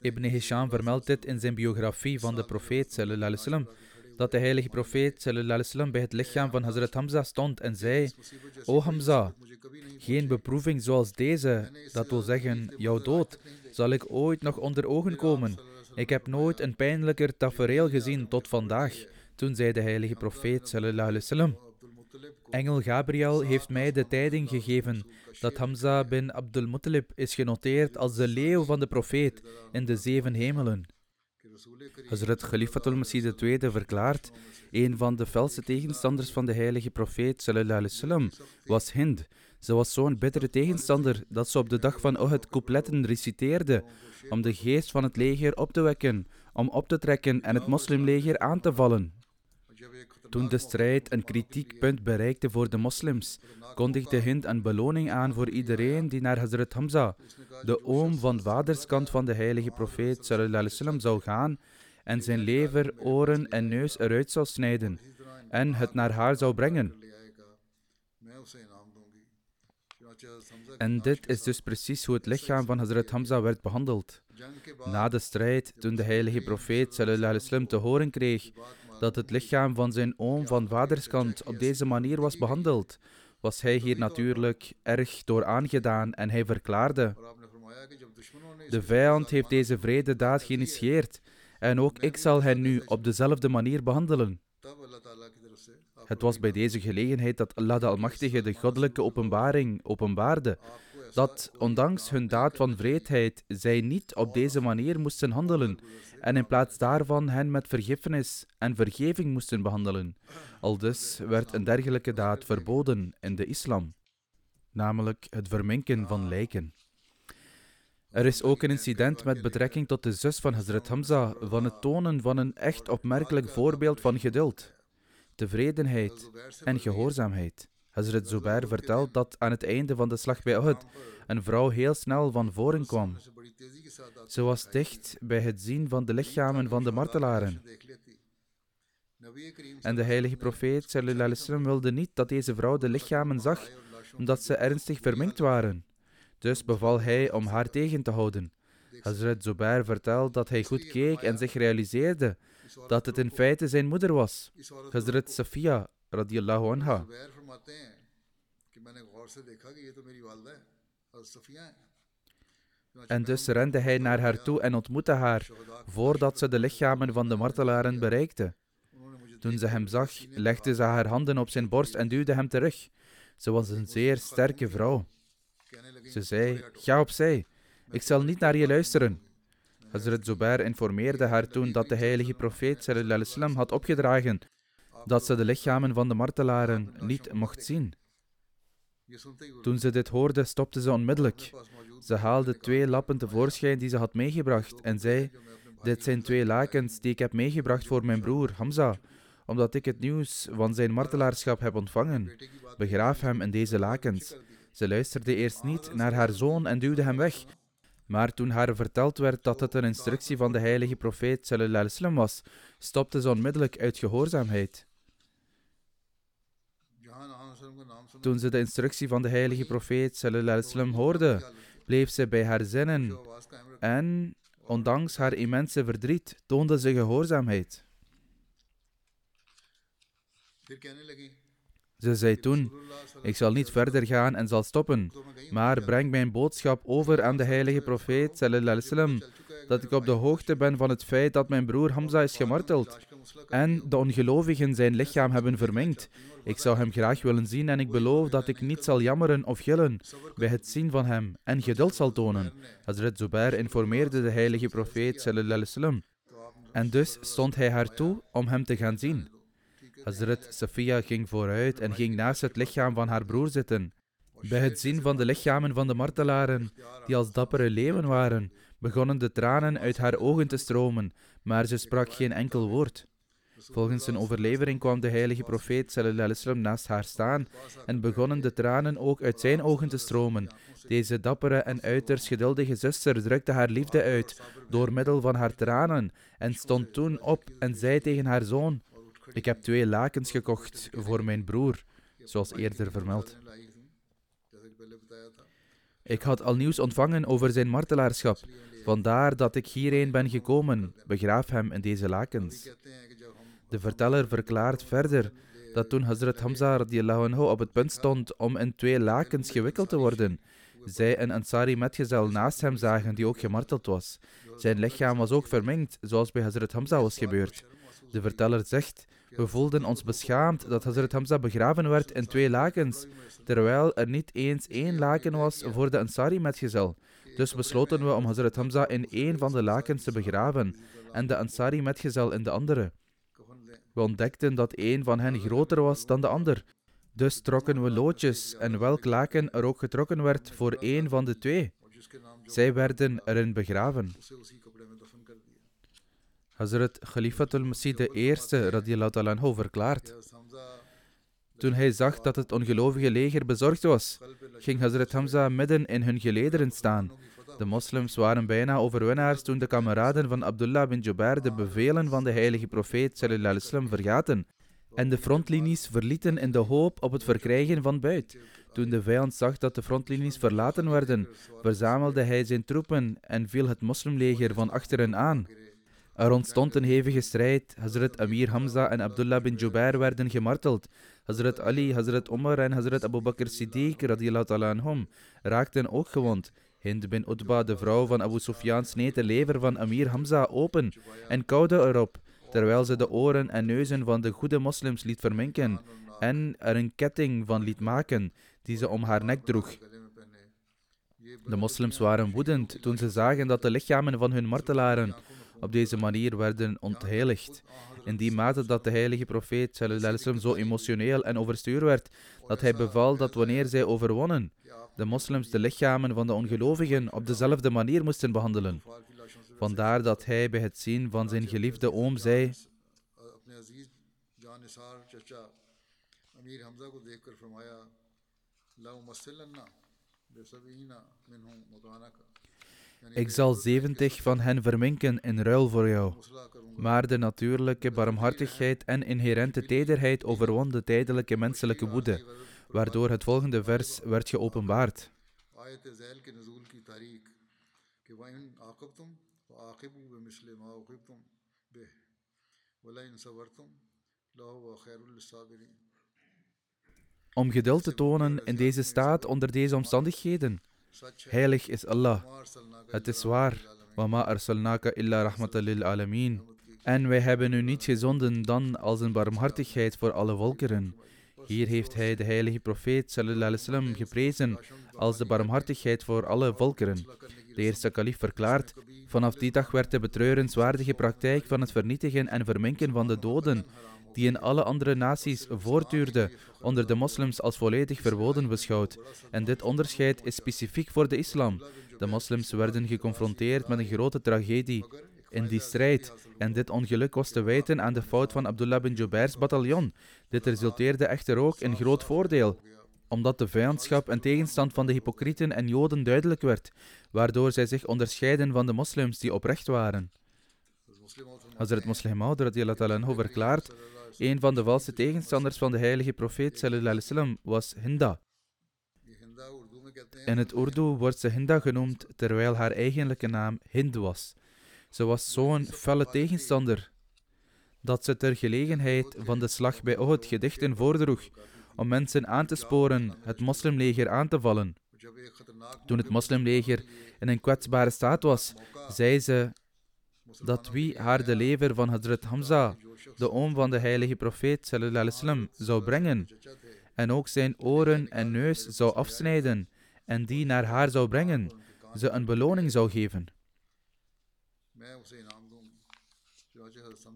Speaker 1: Ibn Hisham vermeldt dit in zijn biografie van de profeet dat de heilige profeet sallam, bij het lichaam van Hazrat Hamza stond en zei: O Hamza, geen beproeving zoals deze, dat wil zeggen jouw dood, zal ik ooit nog onder ogen komen. Ik heb nooit een pijnlijker tafereel gezien tot vandaag. Toen zei de heilige profeet sallam, Engel Gabriel heeft mij de tijding gegeven dat Hamza bin Abdul Muttalib is genoteerd als de leeuw van de profeet in de zeven hemelen. Hazrat Khalifatul Masih II verklaart, een van de felste tegenstanders van de heilige profeet sallam, was Hind. Ze was zo'n bittere tegenstander dat ze op de dag van Uhud coupletten reciteerde om de geest van het leger op te wekken, om op te trekken en het moslimleger aan te vallen. Toen de strijd een kritiekpunt bereikte voor de moslims, kondigde Hind een beloning aan voor iedereen die naar Hazrat Hamza, de oom van vaderskant van de heilige profeet zou gaan en zijn lever, oren en neus eruit zou snijden en het naar haar zou brengen. En dit is dus precies hoe het lichaam van Hazrat Hamza werd behandeld. Na de strijd, toen de heilige profeet te horen kreeg dat het lichaam van zijn oom van vaderskant op deze manier was behandeld, was hij hier natuurlijk erg door aangedaan en hij verklaarde: De vijand heeft deze vrede daad geïnitieerd en ook ik zal hen nu op dezelfde manier behandelen. Het was bij deze gelegenheid dat Allah de Almachtige de goddelijke openbaring openbaarde, dat ondanks hun daad van vreedheid zij niet op deze manier moesten handelen en in plaats daarvan hen met vergiffenis en vergeving moesten behandelen. Aldus werd een dergelijke daad verboden in de islam, namelijk het verminken van lijken. Er is ook een incident met betrekking tot de zus van Hazrat Hamza van het tonen van een echt opmerkelijk voorbeeld van geduld, tevredenheid en gehoorzaamheid. Hazrat Zubair vertelt dat aan het einde van de slag bij Uhud een vrouw heel snel van voren kwam. Ze was dicht bij het zien van de lichamen van de martelaren. En de heilige profeet sallam, wilde niet dat deze vrouw de lichamen zag, omdat ze ernstig verminkt waren. Dus beval hij om haar tegen te houden. Hazrat Zubair vertelt dat hij goed keek en zich realiseerde dat het in feite zijn moeder was, Hazrat Safia radiallahu anha. En dus rende hij naar haar toe en ontmoette haar, voordat ze de lichamen van de martelaren bereikte. Toen ze hem zag, legde ze haar handen op zijn borst en duwde hem terug. Ze was een zeer sterke vrouw. Ze zei, ga opzij, ik zal niet naar je luisteren. Hazrat Zubair informeerde haar toen dat de heilige profeet had opgedragen dat ze de lichamen van de martelaren niet mocht zien. Toen ze dit hoorde, stopte ze onmiddellijk. Ze haalde twee lappen tevoorschijn die ze had meegebracht en zei: Dit zijn twee lakens die ik heb meegebracht voor mijn broer Hamza, omdat ik het nieuws van zijn martelaarschap heb ontvangen. Begraaf hem in deze lakens. Ze luisterde eerst niet naar haar zoon en duwde hem weg. Maar toen haar verteld werd dat het een instructie van de heilige profeet was, stopte ze onmiddellijk uit gehoorzaamheid. Toen ze de instructie van de heilige profeet sallam hoorde, bleef ze bij haar zinnen en, ondanks haar immense verdriet, toonde ze gehoorzaamheid. Ze zei toen: Ik zal niet verder gaan en zal stoppen, maar breng mijn boodschap over aan de heilige profeet sallam, dat ik op de hoogte ben van het feit dat mijn broer Hamza is gemarteld en de ongelovigen zijn lichaam hebben vermengd. Ik zou hem graag willen zien en ik beloof dat ik niet zal jammeren of gillen bij het zien van hem en geduld zal tonen. Hazrat Zubair informeerde de heilige profeet sallam. En dus stond hij haar toe om hem te gaan zien. Hazrat Safia ging vooruit en ging naast het lichaam van haar broer zitten. Bij het zien van de lichamen van de martelaren, die als dappere leeuwen waren, begonnen de tranen uit haar ogen te stromen, maar ze sprak geen enkel woord. Volgens een overlevering kwam de heilige profeet sallam naast haar staan en begonnen de tranen ook uit zijn ogen te stromen. Deze dappere en uiterst geduldige zuster drukte haar liefde uit door middel van haar tranen en stond toen op en zei tegen haar zoon: Ik heb twee lakens gekocht voor mijn broer, zoals eerder vermeld. Ik had al nieuws ontvangen over zijn martelaarschap. Vandaar dat ik hierheen ben gekomen. Begraaf hem in deze lakens. De verteller verklaart verder dat toen Hazrat Hamza anhu op het punt stond om in twee lakens gewikkeld te worden, zij een Ansari metgezel naast hem zagen die ook gemarteld was. Zijn lichaam was ook vermengd, zoals bij Hazrat Hamza was gebeurd. De verteller zegt, we voelden ons beschaamd dat Hazrat Hamza begraven werd in twee lakens, terwijl er niet eens één laken was voor de Ansari metgezel. Dus besloten we om Hazrat Hamza in één van de lakens te begraven en de Ansari metgezel in de andere. We ontdekten dat een van hen groter was dan de ander. Dus trokken we loodjes en welk laken er ook getrokken werd voor één van de twee. Zij werden erin begraven. Hazrat Khalifatul Masih eerste radiallahu anhu verklaart. Toen hij zag dat het ongelovige leger bezorgd was, ging Hazrat Hamza midden in hun gelederen staan de moslims waren bijna overwinnaars toen de kameraden van Abdullah bin Jubair de bevelen van de heilige profeet sallam vergaten en de frontlinies verlieten in de hoop op het verkrijgen van buit. Toen de vijand zag dat de frontlinies verlaten werden, verzamelde hij zijn troepen en viel het moslimleger van achteren aan. Er ontstond een hevige strijd. Hazrat Amir Hamza en Abdullah bin Jubair werden gemarteld. Hazrat Ali, Hazrat Omar en Hazrat Abu Bakr Siddiq radiallahu anhum raakten ook gewond. Hind bin Utba, de vrouw van Abu Sufyan, sneed de lever van Amir Hamza open en kauwde erop, terwijl ze de oren en neuzen van de goede moslims liet verminken en er een ketting van liet maken die ze om haar nek droeg. De moslims waren woedend toen ze zagen dat de lichamen van hun martelaren op deze manier werden ontheiligd. In die mate dat de heilige profeet zo emotioneel en overstuur werd, dat hij beval dat wanneer zij overwonnen, de moslims de lichamen van de ongelovigen op dezelfde manier moesten behandelen. Vandaar dat hij bij het zien van zijn geliefde oom zei: ik zal zeventig van hen verminken in ruil voor jou. Maar de natuurlijke barmhartigheid en inherente tederheid overwon de tijdelijke menselijke woede, waardoor het volgende vers werd geopenbaard. Om geduld te tonen in deze staat onder deze omstandigheden. Heilig is Allah. Het is waar. Wama arsalnaka illa rahmatan lil alamin. En wij hebben u niet gezonden dan als een barmhartigheid voor alle volkeren. Hier heeft hij de heilige profeet sallam, geprezen als de barmhartigheid voor alle volkeren. De eerste kalif verklaart, vanaf die dag werd de betreurenswaardige praktijk van het vernietigen en verminken van de doden, die in alle andere naties voortduurde, onder de moslims als volledig verboden beschouwd. En dit onderscheid is specifiek voor de islam. De moslims werden geconfronteerd met een grote tragedie in die strijd. En dit ongeluk was te wijten aan de fout van Abdullah bin Jubairs bataljon. Dit resulteerde echter ook in groot voordeel, omdat de vijandschap en tegenstand van de hypocrieten en joden duidelijk werd, waardoor zij zich onderscheiden van de moslims die oprecht waren. Hazrat Muslim Maud verklaart, een van de valse tegenstanders van de heilige profeet sallam, was Hinda. In het Urdu wordt ze Hinda genoemd, terwijl haar eigenlijke naam Hind was. Ze was zo'n felle tegenstander dat ze ter gelegenheid van de slag bij Ohud gedichten voordroeg om mensen aan te sporen het moslimleger aan te vallen. Toen het moslimleger in een kwetsbare staat was, zei ze dat wie haar de lever van Hazrat Hamza, de oom van de heilige profeet sallam, zou brengen, en ook zijn oren en neus zou afsnijden, en die naar haar zou brengen, ze een beloning zou geven.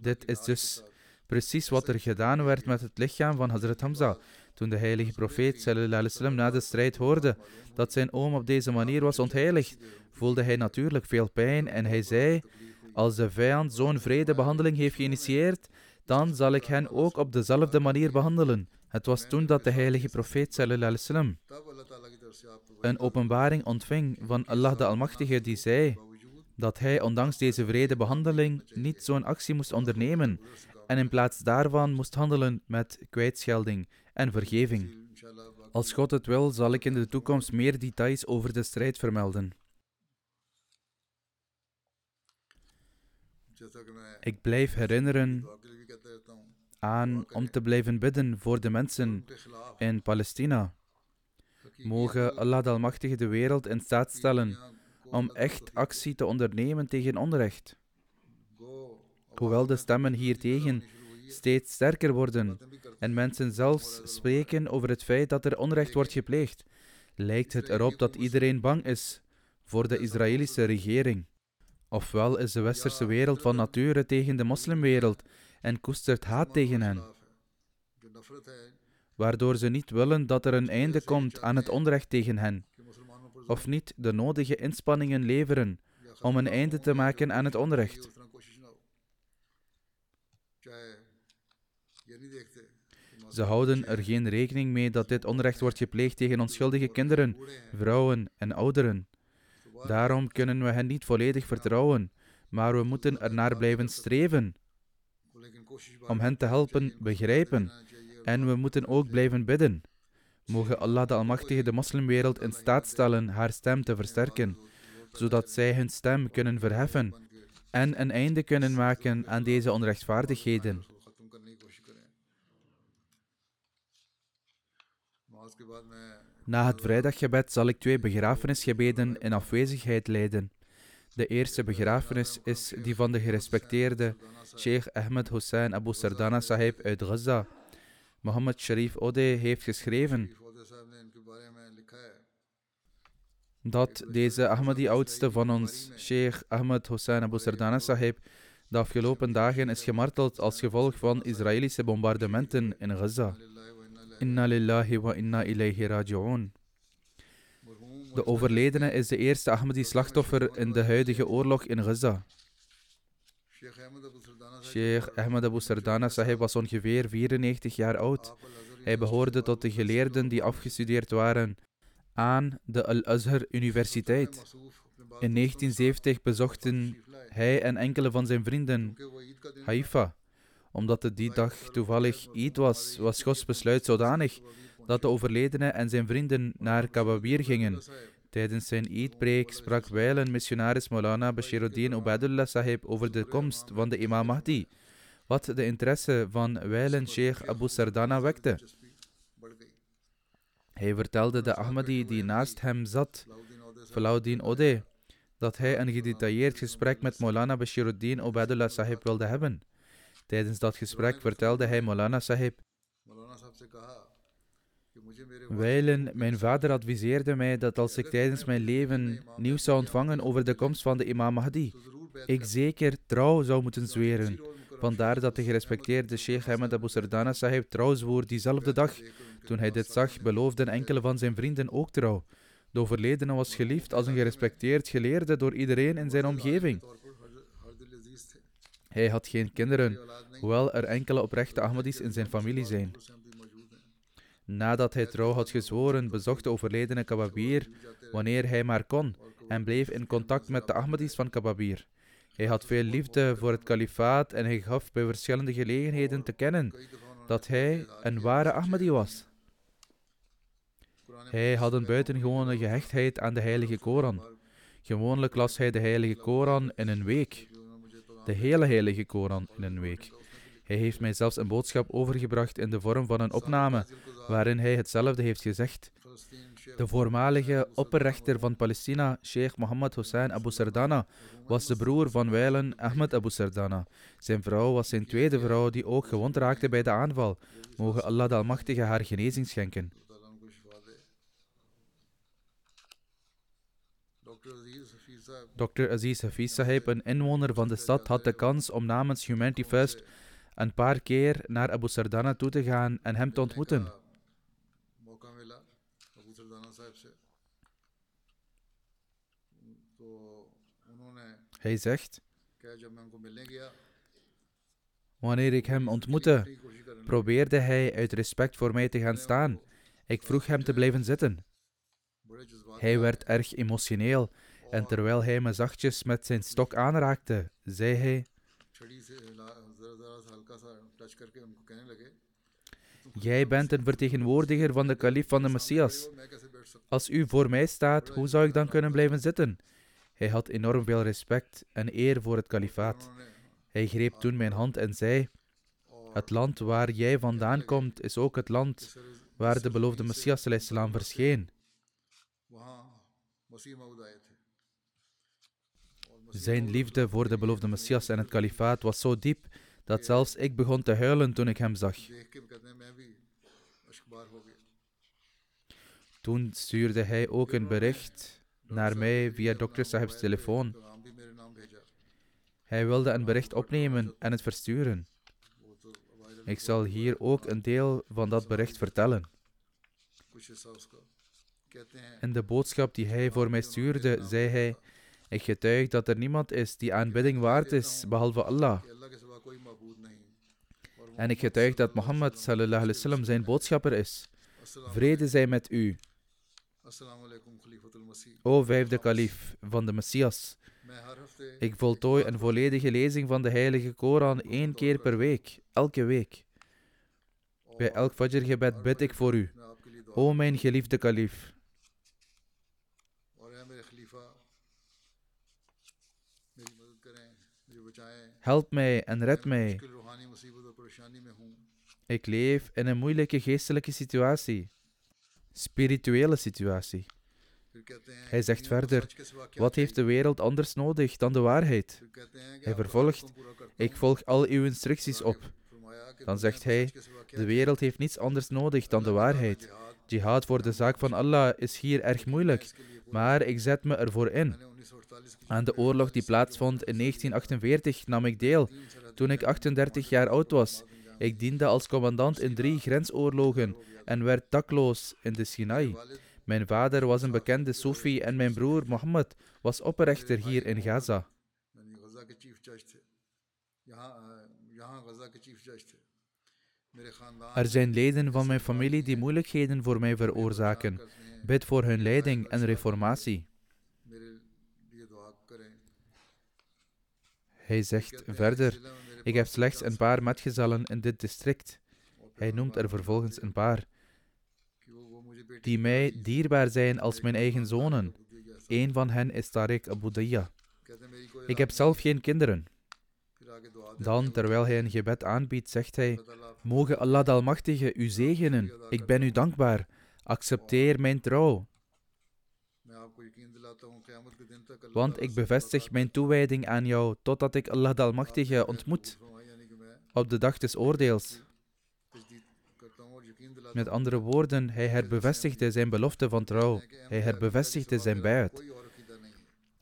Speaker 1: Dit is dus precies wat er gedaan werd met het lichaam van Hazrat Hamza. Toen de heilige profeet sallam, na de strijd hoorde dat zijn oom op deze manier was ontheiligd, voelde hij natuurlijk veel pijn en hij zei: Als de vijand zo'n vredebehandeling heeft geïnitieerd, dan zal ik hen ook op dezelfde manier behandelen. Het was toen dat de heilige profeet sallam, een openbaring ontving van Allah de Almachtige die zei dat hij ondanks deze vrede behandeling niet zo'n actie moest ondernemen en in plaats daarvan moest handelen met kwijtschelding en vergeving. Als God het wil, zal ik in de toekomst meer details over de strijd vermelden. Ik blijf herinneren aan om te blijven bidden voor de mensen in Palestina. Mogen Allah de Almachtige de wereld in staat stellen om echt actie te ondernemen tegen onrecht. Hoewel de stemmen hiertegen steeds sterker worden en mensen zelfs spreken over het feit dat er onrecht wordt gepleegd, lijkt het erop dat iedereen bang is voor de Israëlische regering. Ofwel is de westerse wereld van nature tegen de moslimwereld en koestert haat tegen hen, waardoor ze niet willen dat er een einde komt aan het onrecht tegen hen. Of niet de nodige inspanningen leveren om een einde te maken aan het onrecht. Ze houden er geen rekening mee dat dit onrecht wordt gepleegd tegen onschuldige kinderen, vrouwen en ouderen. Daarom kunnen we hen niet volledig vertrouwen, maar we moeten ernaar blijven streven om hen te helpen begrijpen. En we moeten ook blijven bidden. Mogen Allah de Almachtige de moslimwereld in staat stellen haar stem te versterken, zodat zij hun stem kunnen verheffen en een einde kunnen maken aan deze onrechtvaardigheden. Na het vrijdaggebed zal ik twee begrafenisgebeden in afwezigheid leiden. De eerste begrafenis is die van de gerespecteerde Sheikh Ahmed Hussein Abu Sardana Sahib uit Gaza. Mohammed Sharif Ode heeft geschreven dat deze Ahmadi-oudste van ons, Sheikh Ahmed Hossein Abu Sardana Sahib, de afgelopen dagen is gemarteld als gevolg van Israëlische bombardementen in Gaza. Inna lillahi wa inna ilayhi raji'un. De overledene is de eerste Ahmadi-slachtoffer in de huidige oorlog in Gaza. Sheikh Ahmed Abu Sardana Sahib was ongeveer 94 jaar oud. Hij behoorde tot de geleerden die afgestudeerd waren aan de Al-Azhar Universiteit. In 1970 bezochten hij en enkele van zijn vrienden Haifa. Omdat het die dag toevallig Eid was, was Gods besluit zodanig dat de overledene en zijn vrienden naar Kababir gingen. Tijdens zijn Eidpreek sprak wijlen missionaris Maulana Bashiruddin Ubaidullah Sahib over de komst van de Imam Mahdi, wat de interesse van wijlen Sheikh Abu Sardana wekte. Hij vertelde de Ahmadi die naast hem zat, Falauddin Ode, dat hij een gedetailleerd gesprek met Maulana Bashiruddin Ubaidullah Sahib wilde hebben. Tijdens dat gesprek vertelde hij Maulana Sahib. Wijlen, mijn vader adviseerde mij dat als ik tijdens mijn leven nieuws zou ontvangen over de komst van de imam Mahdi, ik zeker trouw zou moeten zweren. Vandaar dat de gerespecteerde Sheikh Ahmed Abu Sardana Sahib trouw zwoer diezelfde dag. Toen hij dit zag, beloofden enkele van zijn vrienden ook trouw. De overledene was geliefd als een gerespecteerd geleerde door iedereen in zijn omgeving. Hij had geen kinderen, hoewel er enkele oprechte Ahmadis in zijn familie zijn. Nadat hij trouw had gezworen, bezocht de overledene Kababir wanneer hij maar kon en bleef in contact met de Ahmadis van Kababir. Hij had veel liefde voor het kalifaat en hij gaf bij verschillende gelegenheden te kennen dat hij een ware Ahmadi was. Hij had een buitengewone gehechtheid aan de heilige Koran. Gewoonlijk las hij de heilige Koran in een week. De hele heilige Koran in een week. Hij heeft mij zelfs een boodschap overgebracht in de vorm van een opname, waarin hij hetzelfde heeft gezegd. De voormalige opperrechter van Palestina, Sheikh Mohammed Hussein Abu Sardana, was de broer van wijlen Ahmed Abu Sardana. Zijn vrouw was zijn tweede vrouw die ook gewond raakte bij de aanval. Mogen Allah de Almachtige haar genezing schenken. Dr. Aziz Hafiz Sahib, een inwoner van de stad, had de kans om namens Humanity First een paar keer naar Abu Sardana toe te gaan en hem te ontmoeten. Hij zegt, wanneer ik hem ontmoette, probeerde hij uit respect voor mij te gaan staan. Ik vroeg hem te blijven zitten. Hij werd erg emotioneel en terwijl hij me zachtjes met zijn stok aanraakte, zei hij: Jij bent een vertegenwoordiger van de kalif van de Messias. Als u voor mij staat, hoe zou ik dan kunnen blijven zitten? Hij had enorm veel respect en eer voor het kalifaat. Hij greep toen mijn hand en zei: Het land waar jij vandaan komt, is ook het land waar de beloofde Messias verscheen. Zijn liefde voor de beloofde Messias en het kalifaat was zo diep dat zelfs ik begon te huilen toen ik hem zag. Toen stuurde hij ook een bericht naar mij via Dr. Sahib's telefoon. Hij wilde een bericht opnemen en het versturen. Ik zal hier ook een deel van dat bericht vertellen. In de boodschap die hij voor mij stuurde, zei hij: Ik getuig dat er niemand is die aanbidding waard is behalve Allah. En ik getuig dat Mohammed sallallahu alaihi wasallam zijn boodschapper is. Vrede zij met u. O vijfde kalif van de Messias. Ik voltooi een volledige lezing van de heilige Koran één keer per week, elke week. Bij elk fajr-gebed bid ik voor u. O mijn geliefde kalif. Help mij en red mij. Ik leef in een moeilijke geestelijke situatie, spirituele situatie. Hij zegt verder, wat heeft de wereld anders nodig dan de waarheid? Hij vervolgt, ik volg al uw instructies op. Dan zegt hij: De wereld heeft niets anders nodig dan de waarheid. Jihad voor de zaak van Allah is hier erg moeilijk, maar ik zet me ervoor in. Aan de oorlog die plaatsvond in 1948 nam ik deel, toen ik 38 jaar oud was. Ik diende als commandant in drie grensoorlogen en werd dakloos in de Sinai. Mijn vader was een bekende Sofi en mijn broer Mohammed was oprechter hier in Gaza. Er zijn leden van mijn familie die moeilijkheden voor mij veroorzaken. Bid voor hun leiding en reformatie. Hij zegt verder: Ik heb slechts een paar metgezellen in dit district. Hij noemt er vervolgens een paar die mij dierbaar zijn als mijn eigen zonen. Een van hen is Tariq Abu. Ik heb zelf geen kinderen. Dan, terwijl hij een gebed aanbiedt, zegt hij: Mogen Allah de Almachtige u zegenen. Ik ben u dankbaar. Accepteer mijn trouw. Want ik bevestig mijn toewijding aan jou totdat ik Allah de Almachtige ontmoet op de dag des oordeels. Met andere woorden, hij herbevestigde zijn belofte van trouw. Hij herbevestigde zijn bijt.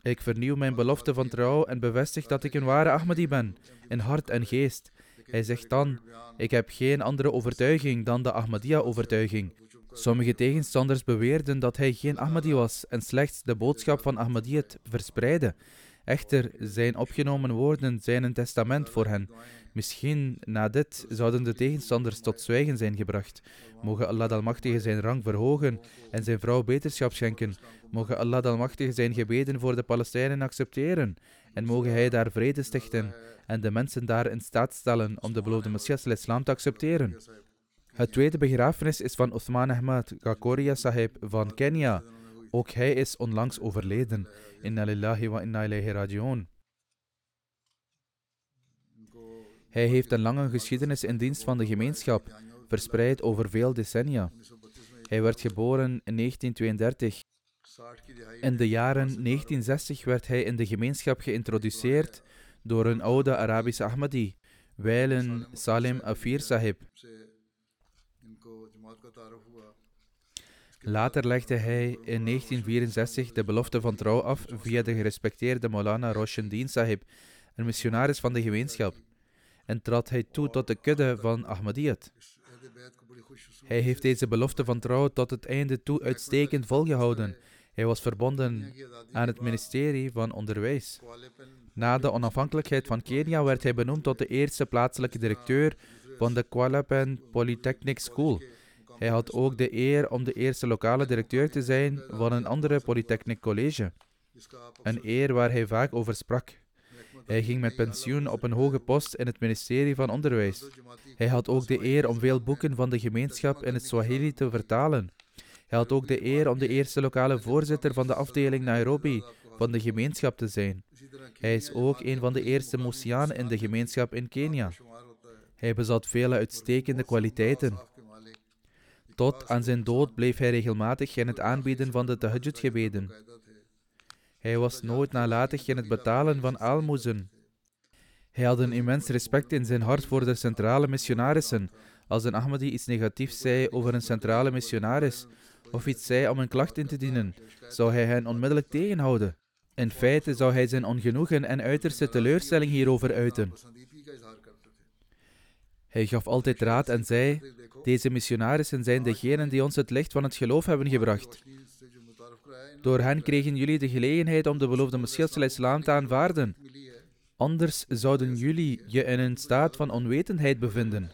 Speaker 1: Ik vernieuw mijn belofte van trouw en bevestig dat ik een ware Ahmadi ben, in hart en geest. Hij zegt dan: Ik heb geen andere overtuiging dan de Ahmadiyya-overtuiging. Sommige tegenstanders beweerden dat hij geen Ahmadi was en slechts de boodschap van Ahmadiyyat verspreidde. Echter, zijn opgenomen woorden zijn een testament voor hen. Misschien na dit zouden de tegenstanders tot zwijgen zijn gebracht. Mogen Allah Almachtige zijn rang verhogen en zijn vrouw beterschap schenken. Mogen Allah Almachtige zijn gebeden voor de Palestijnen accepteren. En mogen hij daar vrede stichten en de mensen daar in staat stellen om de beloofde Messias islam te accepteren. Het tweede begrafenis is van Uthman Ahmad Kakoria Sahib van Kenia. Ook hij is onlangs overleden. Inna lillahi wa inna ilayhi raji'un. Hij heeft een lange geschiedenis in dienst van de gemeenschap, verspreid over veel decennia. Hij werd geboren in 1932. In de jaren 1960 werd hij in de gemeenschap geïntroduceerd door een oude Arabische Ahmadi, wijlen Salim Afir Sahib. Later legde hij in 1964 de belofte van trouw af via de gerespecteerde Maulana Roshendin Sahib, een missionaris van de gemeenschap, en trad hij toe tot de kudde van Ahmadiyyat. Hij heeft deze belofte van trouw tot het einde toe uitstekend volgehouden. Hij was verbonden aan het ministerie van Onderwijs. Na de onafhankelijkheid van Kenia werd hij benoemd tot de eerste plaatselijke directeur van de Kwalapen Polytechnic School. Hij had ook de eer om de eerste lokale directeur te zijn van een andere Polytechnic College. Een eer waar hij vaak over sprak. Hij ging met pensioen op een hoge post in het ministerie van Onderwijs. Hij had ook de eer om veel boeken van de gemeenschap in het Swahili te vertalen. Hij had ook de eer om de eerste lokale voorzitter van de afdeling Nairobi van de gemeenschap te zijn. Hij is ook een van de eerste Mosianen in de gemeenschap in Kenia. Hij bezat vele uitstekende kwaliteiten. Tot aan zijn dood bleef hij regelmatig in het aanbieden van de tahajjud-gebeden. Hij was nooit nalatig in het betalen van aalmoezen. Hij had een immens respect in zijn hart voor de centrale missionarissen. Als een Ahmadi iets negatiefs zei over een centrale missionaris, of iets zei om een klacht in te dienen, zou hij hen onmiddellijk tegenhouden. In feite zou hij zijn ongenoegen en uiterste teleurstelling hierover uiten. Hij gaf altijd raad en zei: Deze missionarissen zijn degenen die ons het licht van het geloof hebben gebracht. Door hen kregen jullie de gelegenheid om de beloofde Messias islam te aanvaarden. Anders zouden jullie je in een staat van onwetendheid bevinden.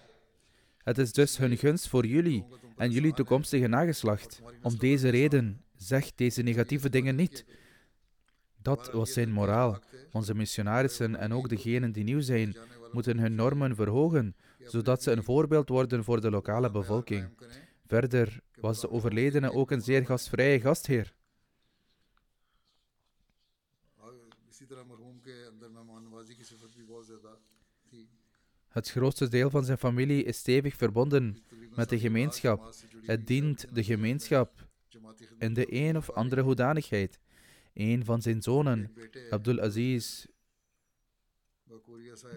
Speaker 1: Het is dus hun gunst voor jullie en jullie toekomstige nageslacht. Om deze reden zeg deze negatieve dingen niet. Dat was zijn moraal. Onze missionarissen en ook degenen die nieuw zijn, moeten hun normen verhogen, zodat ze een voorbeeld worden voor de lokale bevolking. Verder was de overledene ook een zeer gastvrije gastheer. Het grootste deel van zijn familie is stevig verbonden met de gemeenschap. Het dient de gemeenschap in de een of andere hoedanigheid. Een van zijn zonen, Abdul Aziz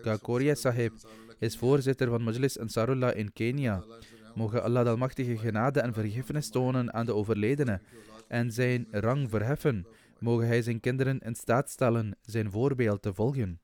Speaker 1: Gakoria Sahib is voorzitter van Majlis Ansarullah in Kenia. Mogen Allah Almachtige genade en vergiffenis tonen aan de overledene en zijn rang verheffen. Mogen hij zijn kinderen in staat stellen zijn voorbeeld te volgen.